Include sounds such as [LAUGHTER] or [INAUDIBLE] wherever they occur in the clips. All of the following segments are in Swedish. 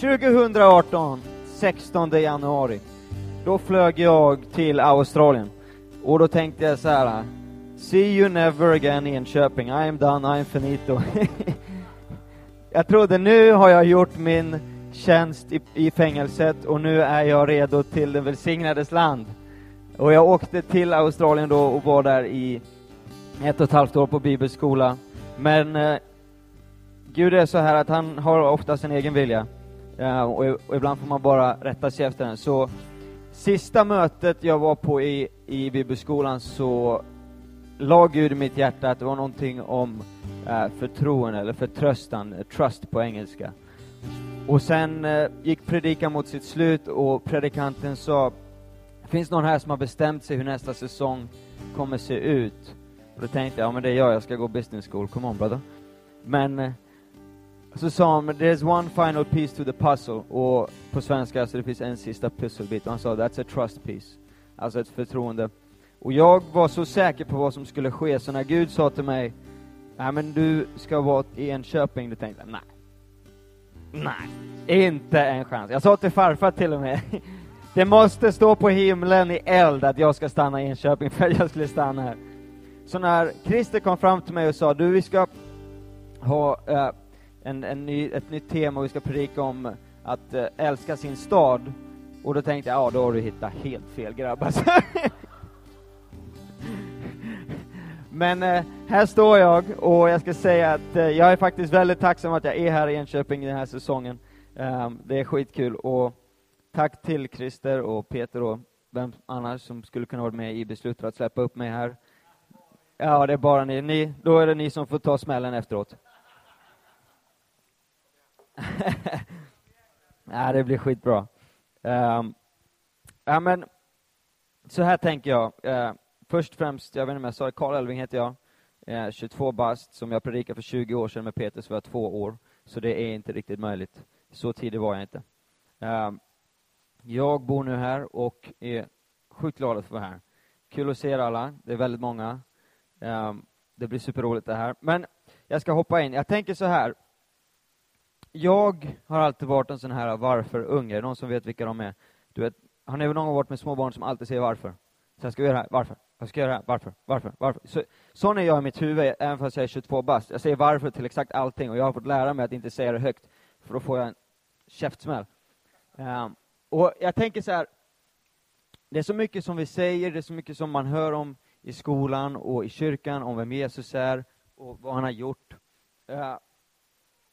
2018, 16 januari, då flög jag till Australien. Och då tänkte jag så här, see you never again Enköping, I am done, I am finito. [LAUGHS] jag trodde nu har jag gjort min tjänst i, i fängelset och nu är jag redo till den välsignades land. Och jag åkte till Australien då och var där i ett och ett halvt år på bibelskola. Men eh, Gud är så här att han har ofta sin egen vilja. Ja, och, och, ibland får man bara rätta sig efter den. Så sista mötet jag var på i, i bibelskolan så la Gud i mitt hjärta att det var någonting om eh, förtroende, eller förtröstan, trust på engelska. Och sen eh, gick predikan mot sitt slut och predikanten sa, finns någon här som har bestämt sig hur nästa säsong kommer se ut? Och då tänkte jag, ja men det är jag, jag ska gå business school, come on brother. Men eh, så sa han, there's one final piece to the puzzle, och på svenska, så det finns en sista pusselbit, och han sa, that's a trust piece. Alltså ett förtroende. Och jag var så säker på vad som skulle ske, så när Gud sa till mig, nej men du ska vara i Enköping, då tänkte jag, nej. Nej, inte en chans. Jag sa till farfar till och med, [LAUGHS] det måste stå på himlen i eld att jag ska stanna i Enköping för att jag skulle stanna här. Så när Christer kom fram till mig och sa, du vi ska ha uh, en, en ny, ett nytt tema och vi ska predika om att uh, älska sin stad. Och då tänkte jag, ja då har du hittat helt fel grabbar. [LAUGHS] Men uh, här står jag och jag ska säga att eh, jag är faktiskt väldigt tacksam att jag är här i Enköping den här säsongen. Um, det är skitkul och tack till Christer och Peter och vem annars som skulle kunna vara med i beslutet att släppa upp mig här. Ja, det är bara ni. ni. Då är det ni som får ta smällen efteråt. [LAUGHS] ja, det blir skitbra. Um, ja, men så här tänker jag. Uh, först och främst, jag vet inte om jag sa det, Karl Elving heter jag. Eh, uh, 22 bast, som jag predikade för 20 år sedan med Peter, så var jag två år. Så det är inte riktigt möjligt. Så tidig var jag inte. Um, jag bor nu här och är sjukt glad att få vara här. Kul att se er alla. Det är väldigt många. Um, det blir superroligt det här. Men jag ska hoppa in. Jag tänker så här. Jag har alltid varit en sån här varför-unge. Någon som vet vilka de är? Du vet, har ni någon gång varit med små barn som alltid säger varför? Så jag ska göra det här, varför? Jag ska göra det här, varför? Varför? Varför? Så, sån är jag i mitt huvud, även fast jag är 22 bast. Jag säger varför till exakt allting och jag har fått lära mig att inte säga det högt, för då får jag en käftsmäll. Um, och jag tänker så här, det är så mycket som vi säger, det är så mycket som man hör om i skolan och i kyrkan om vem Jesus är och vad han har gjort. Uh,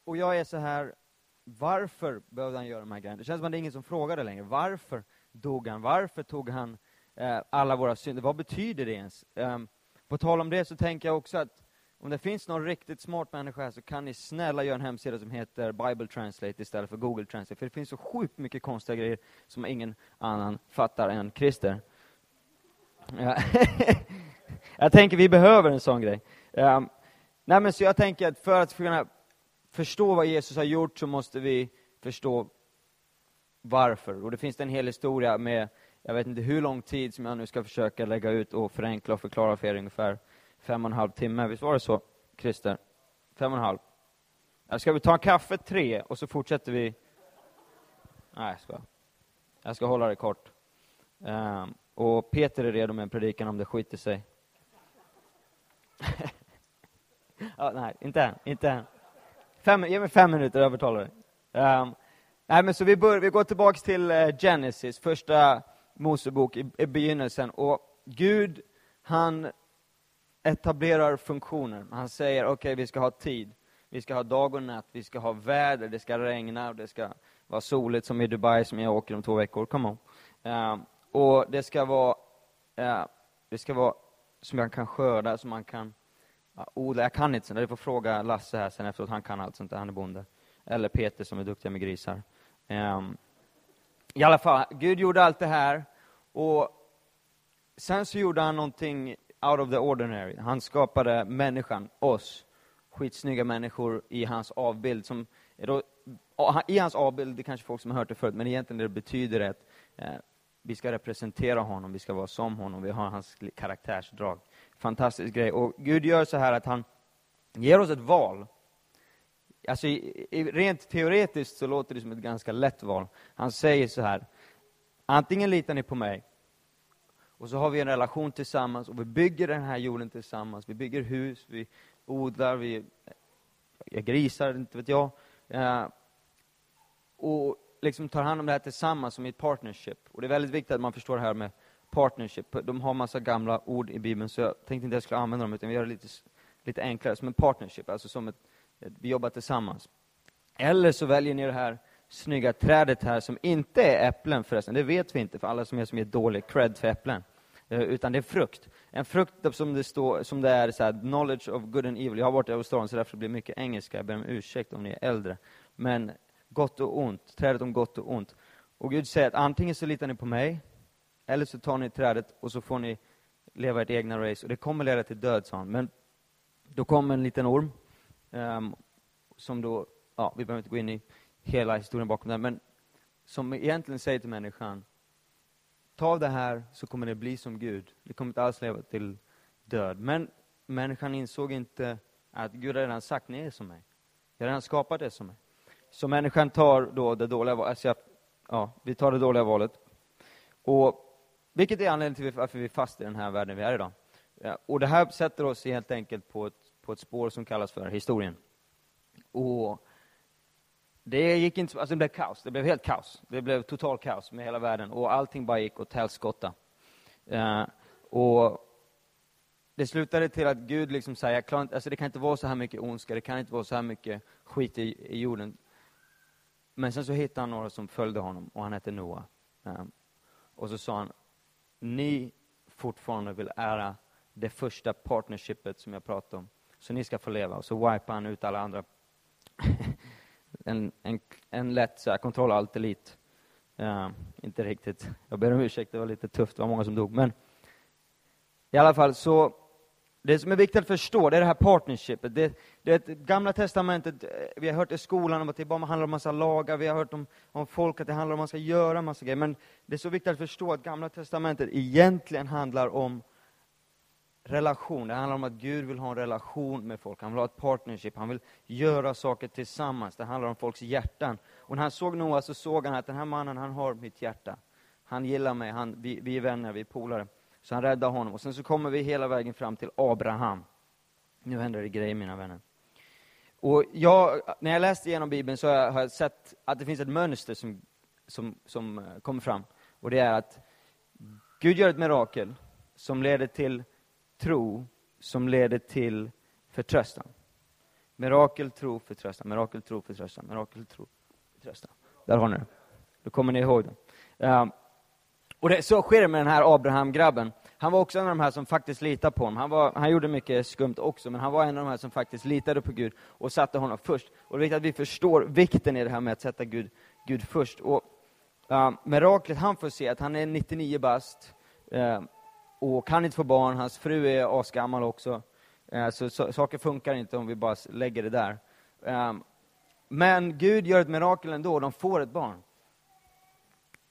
och jag är så här, varför behövde han göra de här grejerna? Det känns som att det är ingen som frågar det längre. Varför dog han? Varför tog han eh, alla våra synder? Vad betyder det ens? Eh, på tal om det så tänker jag också att om det finns någon riktigt smart människa här så kan ni snälla göra en hemsida som heter Bible Translate istället för Google Translate. För det finns så sjukt mycket konstiga grejer som ingen annan fattar än Christer. Ja. [LAUGHS] jag tänker vi behöver en sån grej. Um, nej men så jag tänker att för att kunna förstå vad Jesus har gjort så måste vi förstå varför. Och det finns en hel historia med, jag vet inte hur lång tid som jag nu ska försöka lägga ut och förenkla och förklara för er ungefär fem och en halv timme. Visst var det så, Christer? Fem och en halv. Ska vi ta en kaffe tre och så fortsätter vi? Nej, jag ska. Jag ska hålla det kort. Um, och Peter är redo med en predikan om det skiter sig. [LAUGHS] ja, nej, inte än. Inte än. Fem, ge mig fem minuter, jag övertalar dig. Um, ehm, nej, men så vi, bör, vi går tillbaks till eh, Genesis, första Mosebok i, i begynnelsen. Och Gud, han etablerar funktioner. Han säger, okej, okay, vi ska ha tid. Vi ska ha dag och natt, vi ska ha väder, det ska regna och det ska vara soligt som i Dubai som jag åker om två veckor. Come on. Uh, och det ska vara, uh, det ska vara som man kan skörda, som man kan uh, odla. Jag kan inte sånt Du får fråga Lasse här sen efteråt, han kan allt sånt där, han är bonde. Eller Peter som är duktiga med grisar. Um, I alla fall, Gud gjorde allt det här. Och sen så gjorde han någonting out of the ordinary. Han skapade människan, oss, skitsnygga människor i hans avbild. Som, då, I hans avbild, det är kanske folk som har hört det förut, men egentligen det betyder att eh, vi ska representera honom, vi ska vara som honom, vi har hans karaktärsdrag. Fantastisk grej. Och Gud gör så här att han ger oss ett val. alltså, rent teoretiskt så låter det som ett ganska lätt val. Han säger så här, antingen litar ni på mig, och så har vi en relation tillsammans, och vi bygger den här jorden tillsammans. Vi bygger hus, vi odlar, vi grisar, inte vet jag. Eh, och liksom tar hand om det här tillsammans som i ett partnership. Och det är väldigt viktigt att man förstår det här med partnership. De har massa gamla ord i Bibeln, så jag tänkte inte att jag skulle använda dem, utan vi gör det lite, lite enklare, som en partnership, alltså som ett, ett, vi jobbar tillsammans. Eller så väljer ni det här snygga trädet här, som inte är äpplen förresten, det vet vi inte, för alla som är som ger dålig cred för äpplen. Eh, utan det är frukt. En frukt som det, står, som det är så här, knowledge of good and evil. Jag har varit i Australien, så därför blir det mycket engelska. Jag ber om ursäkt om ni är äldre. Men gott och ont, trädet om gott och ont. Och Gud säger att antingen så litar ni på mig, eller så tar ni trädet och så får ni leva ert egna race. Och det kommer leda till död, sa han. Men då kom en liten orm, um, som då, ja, vi behöver inte gå in i hela historien bakom den. men som egentligen säger till människan, ta det här så kommer det bli som Gud. Det kommer inte alls leva till död. Men människan insåg inte att Gud har redan sagt, ni är som mig. Jag har redan skapat det som mig. Så människan tar då det dåliga valet, alltså ja, vi tar det dåliga valet. Och, vilket är anledningen till varför vi är fast i den här världen vi är idag. Och det här sätter oss helt enkelt på ett, på ett spår som kallas för historien. Och det gick inte, alltså det blev kaos, det blev helt kaos. Det blev total kaos med hela världen och allting bara gick åt helskotta. Eh, och det slutade till att Gud liksom säger, jag alltså det kan inte vara så här mycket ondska, det kan inte vara så här mycket skit i, i jorden. Men sen så hittade han några som följde honom och han hette Noa. Eh, och så sa han, ni fortfarande vill ära det första partnershipet som jag pratade om. Så ni ska få leva. Och så wipar han ut alla andra. [LAUGHS] en, en, en lätt så här, kontroll allt elite. Uh, inte riktigt. Jag ber om ursäkt, det var lite tufft, det var många som dog. Men i alla fall så det som är viktigt att förstå, det är det här partnershipet. Det, det Gamla testamentet, eh, vi har hört i skolan om att det bara handlar om massa lagar, vi har hört om, om folk att det handlar om att man ska göra massa grejer. Men det är så viktigt att förstå att Gamla testamentet egentligen handlar om relation. Det handlar om att Gud vill ha en relation med folk. Han vill ha ett partnership. Han vill göra saker tillsammans. Det handlar om folks hjärtan. Och när han såg Noa så såg han att den här mannen, han har mitt hjärta. Han gillar mig, han, vi, vi är vänner, vi är polare. Så han räddar honom. Och sen så kommer vi hela vägen fram till Abraham. Nu händer det grejer, mina vänner. Och jag, när jag läste igenom Bibeln så har jag sett att det finns ett mönster som, som, som eh, kommer fram. Och det är att Gud gör ett mirakel som leder till tro, som leder till förtröstan. Mirakel, tro, förtröstan, mirakel, tro, förtröstan, mirakel, tro, förtröstan. Där har ni det. Då kommer ni ihåg det. Ehm, och det, så sker det med den här Abraham-grabben. Han var också en av de här som faktiskt litade på honom. Han, var, han gjorde mycket skumt också, men han var en av de här som faktiskt litade på Gud och satte honom först. Och det är viktigt att vi förstår vikten i det här med att sätta Gud, Gud först. Och uh, Miraklet han får se, att han är 99 bast uh, och kan inte få barn, hans fru är asgammal också. Uh, så, så, saker funkar inte om vi bara lägger det där. Eh, men Gud gör ett mirakel ändå, de får ett barn.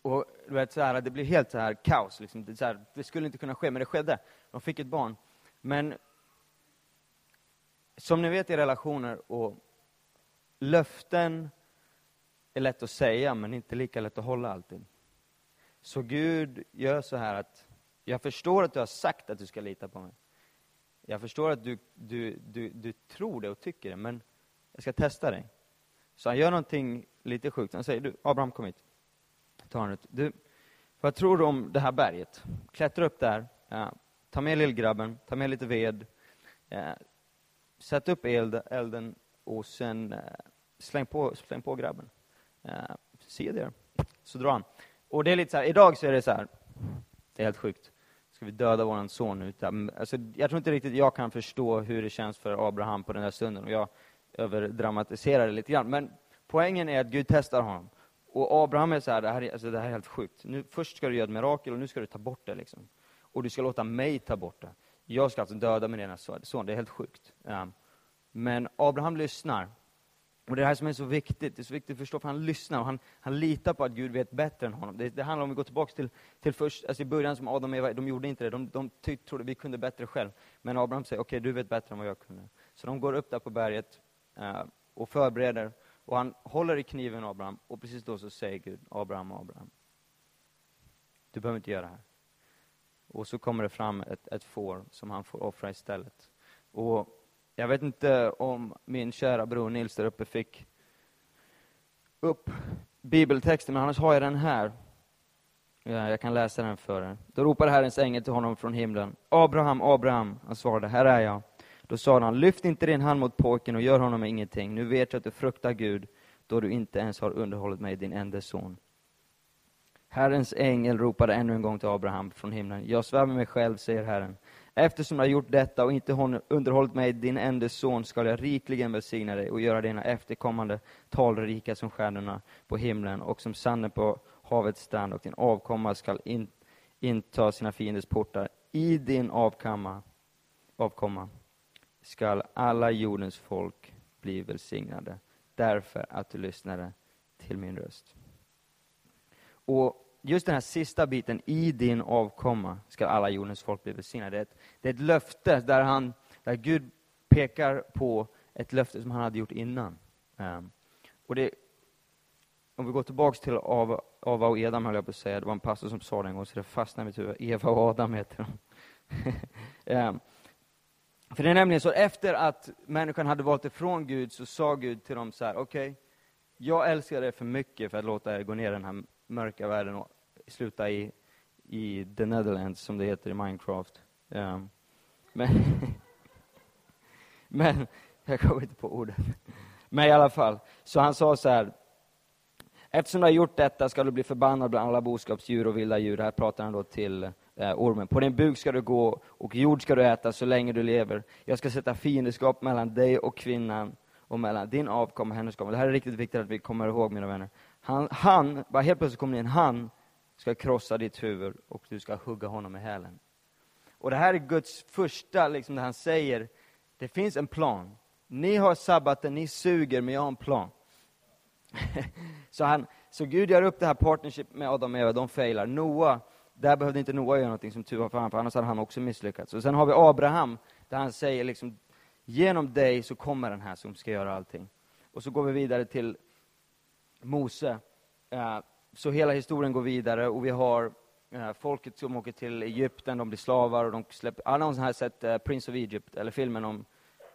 Och du vet, så här, det blev helt så här kaos. Liksom. Det, så här, det skulle inte kunna ske, men det skedde. De fick ett barn. Men som ni vet i relationer och löften är lätt att säga, men inte lika lätt att hålla alltid. Så Gud gör så här att, jag förstår att du har sagt att du ska lita på mig. Jag förstår att du, du, du, du tror det och tycker det, men jag ska testa dig. Så han gör någonting lite sjukt. Han säger, du, Abraham kom hit tar. Du, vad tror du om det här berget? Klättra upp där, ja, ta med lillgrabben, ta med lite ved, ja, sätt upp eld, elden och sen eh, släng, på, släng på grabben. Eh, se det. Så drar han. Och det är lite så här, idag så är det så här, det är helt sjukt. Ska vi döda vår son nu? Alltså, jag tror inte riktigt jag kan förstå hur det känns för Abraham på den här stunden. Och jag överdramatiserar det lite grann. Men poängen är att Gud testar honom. Och Abraham är så här, det här, är, alltså det här är helt sjukt. Nu, först ska du göra ett mirakel och nu ska du ta bort det. Liksom. Och du ska låta mig ta bort det. Jag ska alltså döda min ena son. Det är helt sjukt. Um, men Abraham lyssnar. Och det är det här som är så viktigt. Det är så viktigt att förstå, för han lyssnar och han, han litar på att Gud vet bättre än honom. Det, det handlar om, vi går tillbaka till, till först, alltså i början som Adam och Eva, de gjorde inte det. De, de tyckte, trodde vi kunde bättre själv. Men Abraham säger, okej, okay, du vet bättre än vad jag kunde. Så de går upp där på berget. Uh, och förbereder. Och han håller i kniven Abraham, och precis då så säger Gud, Abraham, Abraham. Du behöver inte göra det här. Och så kommer det fram ett, ett får som han får offra istället. Och jag vet inte om min kära bror Nils där uppe fick upp bibeltexten, men annars har jag den här. Ja, jag kan läsa den för er. Då ropade Herrens ängel till honom från himlen. Abraham, Abraham. Han svarade, här är jag. Då sa han, lyft inte din hand mot pojken och gör honom ingenting. Nu vet jag att du fruktar Gud, då du inte ens har underhållit mig, din enda son. Herrens ängel ropade ännu en gång till Abraham från himlen. Jag svär med mig själv, säger Herren. Eftersom du har gjort detta och inte underhållit mig, din enda son, skall jag rikligen välsigna dig och göra dina efterkommande talrika som stjärnorna på himlen och som sanden på havets strand, och din avkomma skall in, inta sina fienders portar. I din avkamma, avkomma skall alla jordens folk bli välsignade, därför att du lyssnade till min röst. Och just den här sista biten, i din avkomma ska alla jordens folk bli välsignade. Det är ett, det är ett löfte där, han, där Gud pekar på ett löfte som han hade gjort innan. Um, och det, om vi går tillbaks till Ava, Ava och Edam, höll jag på att säga. Det var en pastor som sa det en gång, så det fastnade i mitt huvud. Eva och Adam heter de. um, [LAUGHS] för det är nämligen så, efter att människan hade valt ifrån Gud, så sa Gud till dem så här, okej, okay, jag älskar er för mycket för att låta er gå ner i den här mörka världen och sluta i, i the Netherlands, som det heter i Minecraft. Um, men, [LAUGHS] men, jag kommer inte på ordet. Men i alla fall, så han sa så här, eftersom du har gjort detta ska du bli förbannad bland alla boskapsdjur och vilda djur. Här pratar han då till Eh, ormen. På din buk ska du gå och jord ska du äta så länge du lever. Jag ska sätta fiendskap mellan dig och kvinnan och mellan din avkomma och hennes avkomma. Det här är riktigt viktigt att vi kommer ihåg, mina vänner. Han, han bara helt plötsligt kommer det in, han ska krossa ditt huvud och du ska hugga honom i hälen. Och det här är Guds första, liksom, det han säger, det finns en plan. Ni har sabbaten, ni suger, men jag har en plan. [LAUGHS] så, han, så Gud gör upp det här partnership med Adam och Eva, de failar. Noa, där behövde inte Noa göra någonting som tur var för honom, för annars hade han också misslyckats. Och sen har vi Abraham, där han säger liksom, genom dig så kommer den här som ska göra allting. Och så går vi vidare till Mose. Eh, så hela historien går vidare och vi har eh, folket som åker till Egypten, de blir slavar och de släpper... Har någon här sett eh, Prince of Egypt, eller filmen om...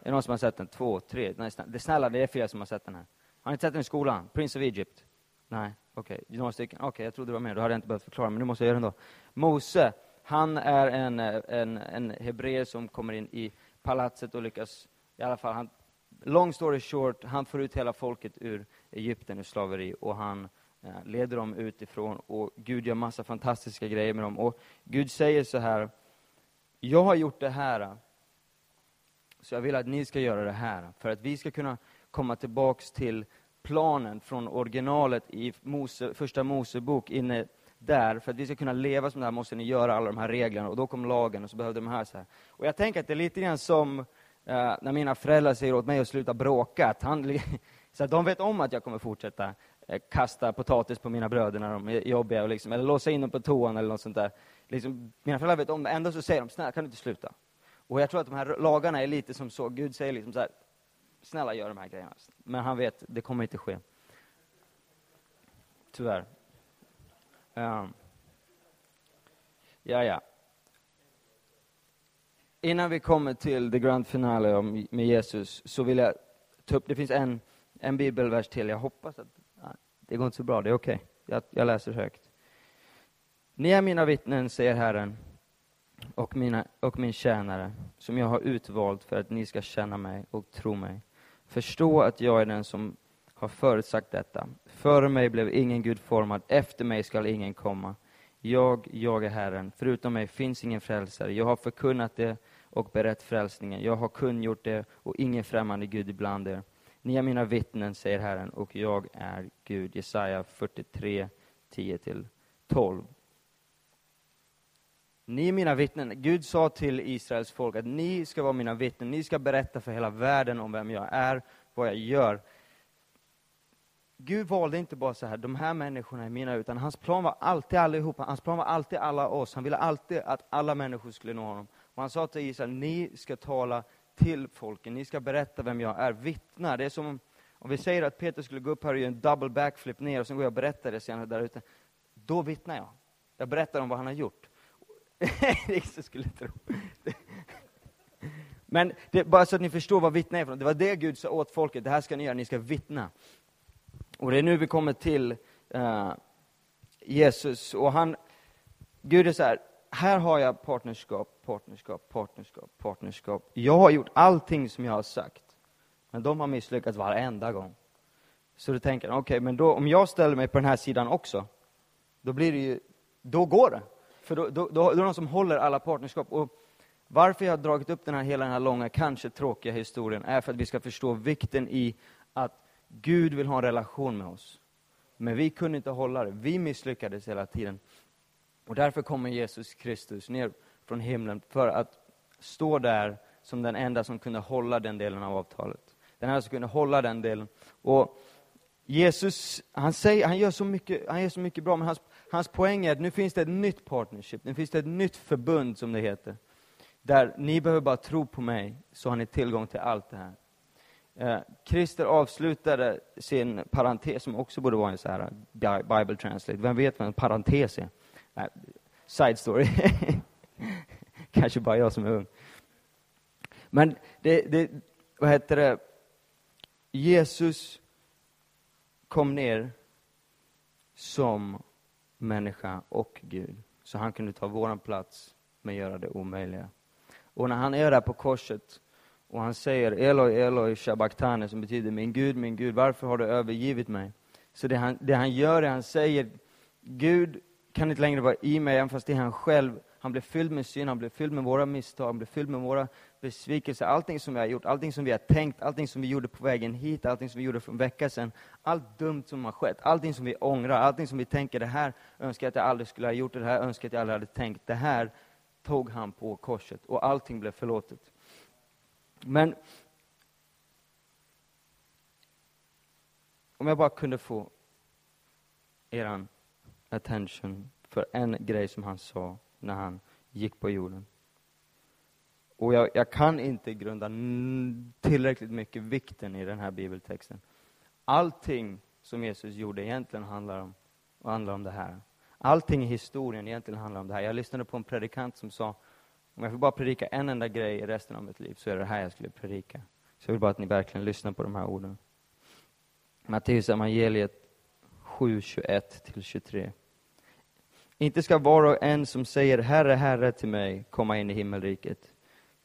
Är det någon som har sett den? Två, tre? Nej, snälla, det är fler som har sett den här. Har ni inte sett den i skolan? Prince of Egypt? Nej, okej. Okay. Några stycken? Okej, okay, jag trodde det var mer. Då hade jag inte behövt förklara, men nu måste jag göra det ändå. Mose, han är en, eh, en, en hebreer som kommer in i palatset och lyckas, i alla fall, han, long story short, han får ut hela folket ur Egypten, ur slaveri, och han eh, leder dem utifrån, och Gud gör massa fantastiska grejer med dem. Och Gud säger så här, jag har gjort det här, så jag vill att ni ska göra det här, för att vi ska kunna komma tillbaks till planen från originalet i Mose, första Mosebok inne där, för att vi ska kunna leva som det här måste ni göra alla de här reglerna, och då kom lagen, och så behövde de här så här. Och jag tänker att det är lite grann som eh, när mina föräldrar säger åt mig att sluta bråka, att han, [LAUGHS] så att de vet om att jag kommer fortsätta eh, kasta potatis på mina bröder när de är jobbiga, och liksom, eller låsa in dem på toan eller något sånt där. Liksom, mina föräldrar vet om det, ändå så säger de, snälla kan du inte sluta? Och jag tror att de här lagarna är lite som så, Gud säger liksom så här, snälla gör de här grejerna. Men han vet, det kommer inte ske. Tyvärr. Um, ja, ja. Innan vi kommer till the grand finale med Jesus, så vill jag ta upp, det finns en, en bibelvers till. Jag hoppas att, det går inte så bra, det är okej. Okay. Jag, jag läser högt. Ni är mina vittnen, säger Herren, och, mina, och min tjänare, som jag har utvalt för att ni ska känna mig och tro mig. Förstå att jag är den som har förutsagt detta. Före mig blev ingen Gud formad, efter mig skall ingen komma. Jag, jag är Herren, förutom mig finns ingen frälsare. Jag har förkunnat det och berett frälsningen. Jag har kungjort det och ingen främmande Gud ibland er. Ni är mina vittnen, säger Herren, och jag är Gud. Jesaja 43, 10-12. Ni är mina vittnen. Gud sa till Israels folk att ni ska vara mina vittnen. Ni ska berätta för hela världen om vem jag är, vad jag gör. Gud valde inte bara så här, de här människorna är mina, utan hans plan var alltid allihopa. Hans plan var alltid alla oss. Han ville alltid att alla människor skulle nå honom. Och han sa till Israel, ni ska tala till folken, ni ska berätta vem jag är, vittna. Det är som Om vi säger att Peter skulle gå upp här och göra en double backflip ner och sen går jag och berättar det senare där ute. Då vittnar jag. Jag berättar om vad han har gjort. [LAUGHS] Ingen skulle tro. Men det, bara så att ni förstår vad vittna är för Det var det Gud sa åt folket, det här ska ni göra, ni ska vittna. Och det är nu vi kommer till uh, Jesus, och han, Gud är så här, här har jag partnerskap, partnerskap, partnerskap, partnerskap. Jag har gjort allting som jag har sagt, men de har misslyckats varenda gång. Så du tänker, okej, okay, men då, om jag ställer mig på den här sidan också, då blir det ju, då går det. För då, då, då, då är det någon som håller alla partnerskap. Och varför jag har dragit upp den här, hela den här långa, kanske tråkiga historien, är för att vi ska förstå vikten i att Gud vill ha en relation med oss. Men vi kunde inte hålla det. Vi misslyckades hela tiden. Och därför kommer Jesus Kristus ner från himlen för att stå där som den enda som kunde hålla den delen av avtalet. Den enda som kunde hålla den delen. Och Jesus, han, säger, han, gör så mycket, han gör så mycket bra, men hans, hans poäng är att nu finns det ett nytt partnership, nu finns det ett nytt förbund, som det heter. Där ni behöver bara tro på mig, så har ni tillgång till allt det här. Eh, Christer avslutade sin parentes, som också borde vara en så här Bible translate. Vem vet vad en parentes är? Side story. [LAUGHS] Kanske bara jag som är ung. Men det, det, vad heter det? Jesus kom ner som människa och Gud. Så han kunde ta våran plats, men göra det omöjliga. Och när han är där på korset, och han säger Eloi, Eloi, Shabaktane, som betyder min Gud, min Gud, varför har du övergivit mig? Så det han, det han gör är, han säger, Gud kan inte längre vara i mig, även fast det är han själv. Han blev fylld med synd, han blev fylld med våra misstag, han blev fylld med våra besvikelser. Allting som vi har gjort, allting som vi har tänkt, allting som vi gjorde på vägen hit, allting som vi gjorde för en vecka sedan. Allt dumt som har skett, allting som vi ångrar, allting som vi tänker, det här önskar jag att jag aldrig skulle ha gjort, det här önskar jag att jag aldrig hade tänkt. Det här tog han på korset och allting blev förlåtet. Men om jag bara kunde få eran attention för en grej som han sa när han gick på jorden. Och jag, jag kan inte grunda tillräckligt mycket vikten i den här bibeltexten. Allting som Jesus gjorde egentligen handlar om, handlar om det här. Allting i historien egentligen handlar om det här. Jag lyssnade på en predikant som sa, om jag får bara predika en enda grej i resten av mitt liv, så är det här jag skulle predika. Så jag vill bara att ni verkligen lyssnar på de här orden. Matteus evangeliet 7, 21-23. Inte ska var och en som säger Herre, Herre till mig komma in i himmelriket,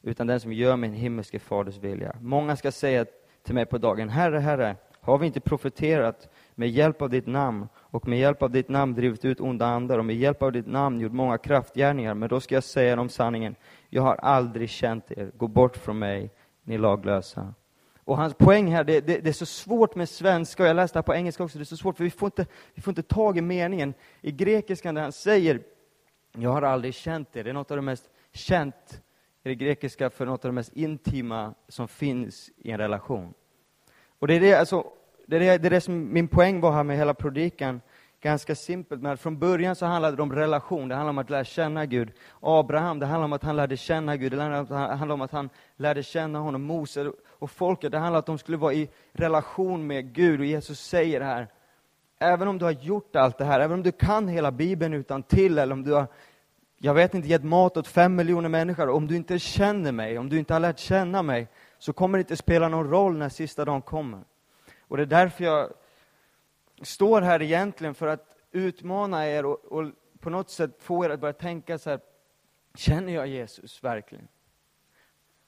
utan den som gör min himmelske faders vilja. Många ska säga till mig på dagen, Herre, Herre, har vi inte profeterat med hjälp av ditt namn och med hjälp av ditt namn drivit ut onda andar och med hjälp av ditt namn gjort många kraftgärningar? Men då ska jag säga dem sanningen, jag har aldrig känt er, gå bort från mig, ni laglösa. Och hans poäng här, det, det, det, är så svårt med svenska, och jag läste det här på engelska också, det är så svårt, för vi får inte, vi får inte tag i meningen. I grekiskan där han säger, jag har aldrig känt det, det är något av det mest känt i det grekiska för något av det mest intima som finns i en relation. Och det är det, alltså, det, är det, det, är det som min poäng var här med hela predikan, ganska simpelt, men från början så handlade det om relation, det handlade om att lära känna Gud. Abraham, det handlade om att han lärde känna Gud, det handlade om att han lärde känna honom. Mose och folket, det handlar om att de skulle vara i relation med Gud. Och Jesus säger här, även om du har gjort allt det här, även om du kan hela Bibeln utan till eller om du har, jag vet inte, gett mat åt fem miljoner människor, om du inte känner mig, om du inte har lärt känna mig, så kommer det inte spela någon roll när sista dagen kommer. Och det är därför jag står här egentligen för att utmana er och, och på något sätt få er att börja tänka så här, känner jag Jesus verkligen?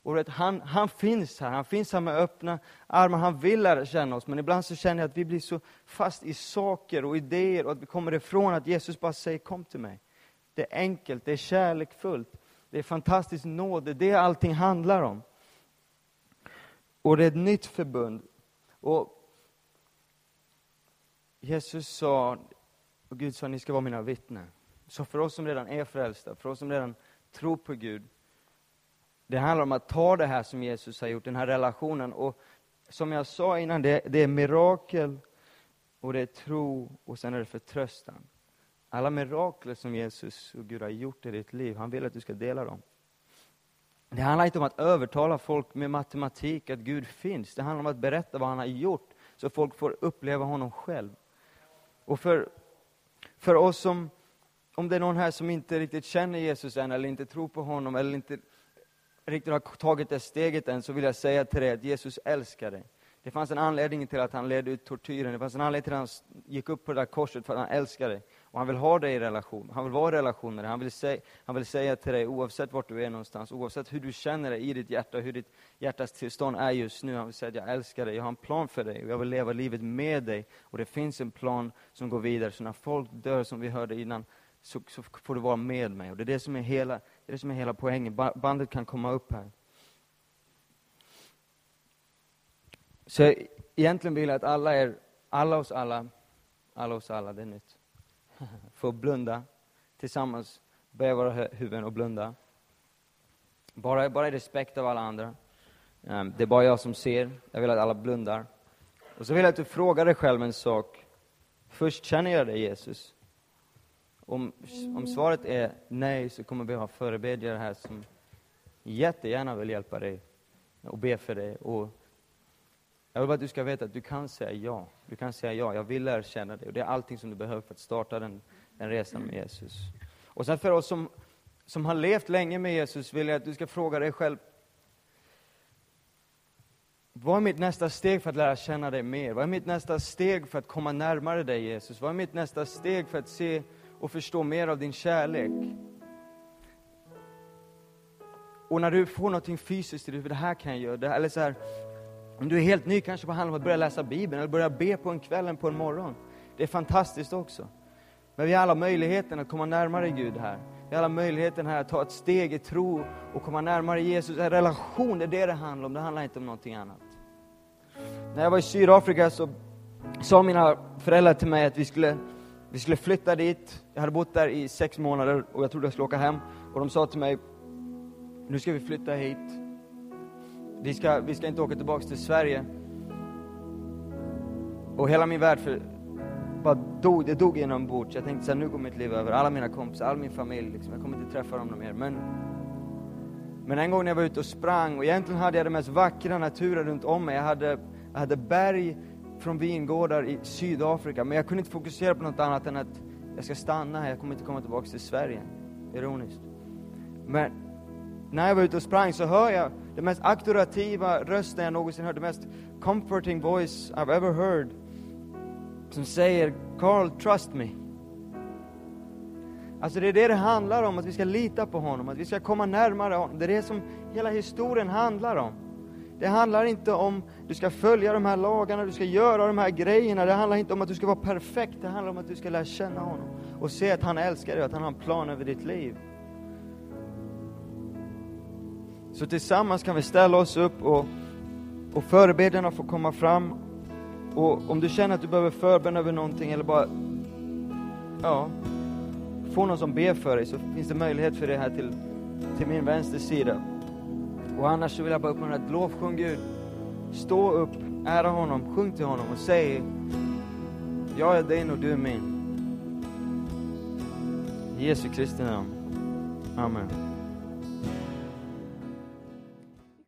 Och vet, han, han finns här, han finns här med öppna armar, han vill lära känna oss, men ibland så känner jag att vi blir så fast i saker och idéer och att vi kommer ifrån att Jesus bara säger kom till mig. Det är enkelt, det är kärlekfullt, det är fantastisk nåd, det är det allting handlar om. Och det är ett nytt förbund. Och Jesus sa, och Gud sa, ni ska vara mina vittnen. Så för oss som redan är frälsta, för oss som redan tror på Gud, det handlar om att ta det här som Jesus har gjort, den här relationen. Och som jag sa innan, det, det är mirakel, och det är tro, och sen är det förtröstan. Alla mirakler som Jesus och Gud har gjort i ditt liv, han vill att du ska dela dem. Det handlar inte om att övertala folk med matematik att Gud finns. Det handlar om att berätta vad han har gjort så folk får uppleva honom själv. Och för, för oss som, om det är någon här som inte riktigt känner Jesus än, eller inte tror på honom, eller inte riktigt har tagit det steget än, så vill jag säga till dig att Jesus älskar dig. Det fanns en anledning till att han ledde ut tortyren, det fanns en anledning till att han gick upp på det där korset, för att han älskar dig. Och han vill ha dig i relation, han vill vara i relation med dig. Han vill, säga, han vill säga till dig, oavsett vart du är någonstans, oavsett hur du känner dig i ditt hjärta, hur ditt hjärtas tillstånd är just nu. Han vill säga att jag älskar dig, jag har en plan för dig, och jag vill leva livet med dig. Och det finns en plan som går vidare, så när folk dör, som vi hörde innan, så, så får du vara med mig. Och det är det som är hela, det är det som är hela poängen. Bandet kan komma upp här. Så egentligen vill jag att alla er, alla oss alla, alla oss alla, det är nytt, [LAUGHS] får blunda tillsammans, böja våra huvuden och blunda. Bara, bara i respekt av alla andra. Ehm, det är bara jag som ser, jag vill att alla blundar. Och så vill jag att du frågar dig själv en sak. Först, känner jag dig Jesus? Om, om svaret är nej, så kommer vi ha förebedjare här som jättegärna vill hjälpa dig och be för dig. Och jag vill bara att du ska veta att du kan säga ja. Du kan säga ja, jag vill lära känna dig. Och det är allting som du behöver för att starta den, den resan med Jesus. Och sen för oss som, som har levt länge med Jesus vill jag att du ska fråga dig själv, vad är mitt nästa steg för att lära känna dig mer? Vad är mitt nästa steg för att komma närmare dig Jesus? Vad är mitt nästa steg för att se och förstå mer av din kärlek? Och när du får någonting fysiskt i dig, det här kan jag göra, eller så här, om du är helt ny kanske på handlar om att börja läsa Bibeln eller börja be på en kväll eller på en morgon. Det är fantastiskt också. Men vi har alla möjligheten att komma närmare Gud här. Vi har alla möjligheten här att ta ett steg i tro och komma närmare Jesus. En relation, det är det det handlar om. Det handlar inte om någonting annat. När jag var i Sydafrika så sa mina föräldrar till mig att vi skulle, vi skulle flytta dit. Jag hade bott där i sex månader och jag trodde jag skulle åka hem. Och de sa till mig, nu ska vi flytta hit. Vi ska, vi ska inte åka tillbaka till Sverige. Och hela min värld för, bara dog, det dog inombords. Jag tänkte så här, nu går mitt liv över. Alla mina kompisar, all min familj, liksom. jag kommer inte träffa dem mer. Men, men en gång när jag var ute och sprang, och egentligen hade jag den mest vackra naturen runt om mig. Jag hade, jag hade berg från vingårdar i Sydafrika, men jag kunde inte fokusera på något annat än att jag ska stanna här, jag kommer inte komma tillbaka till Sverige. Ironiskt. Men när jag var ute och sprang så hör jag den mest auktoritativa rösten jag någonsin hört, den mest comforting voice I've ever heard, som säger Carl, trust me. Alltså det är det det handlar om, att vi ska lita på honom, att vi ska komma närmare honom. Det är det som hela historien handlar om. Det handlar inte om du ska följa de här lagarna, du ska göra de här grejerna. Det handlar inte om att du ska vara perfekt, det handlar om att du ska lära känna honom och se att han älskar dig och att han har en plan över ditt liv. Så tillsammans kan vi ställa oss upp och, och förebedjarna får komma fram. Och om du känner att du behöver förbön över någonting eller bara, ja, få någon som ber för dig så finns det möjlighet för det här till, till min vänstra sida. Och annars så vill jag bara uppmana att lovsjung Gud. Stå upp, ära honom, sjung till honom och säg Jag är din och du är min. I Jesu Kristi namn. Amen.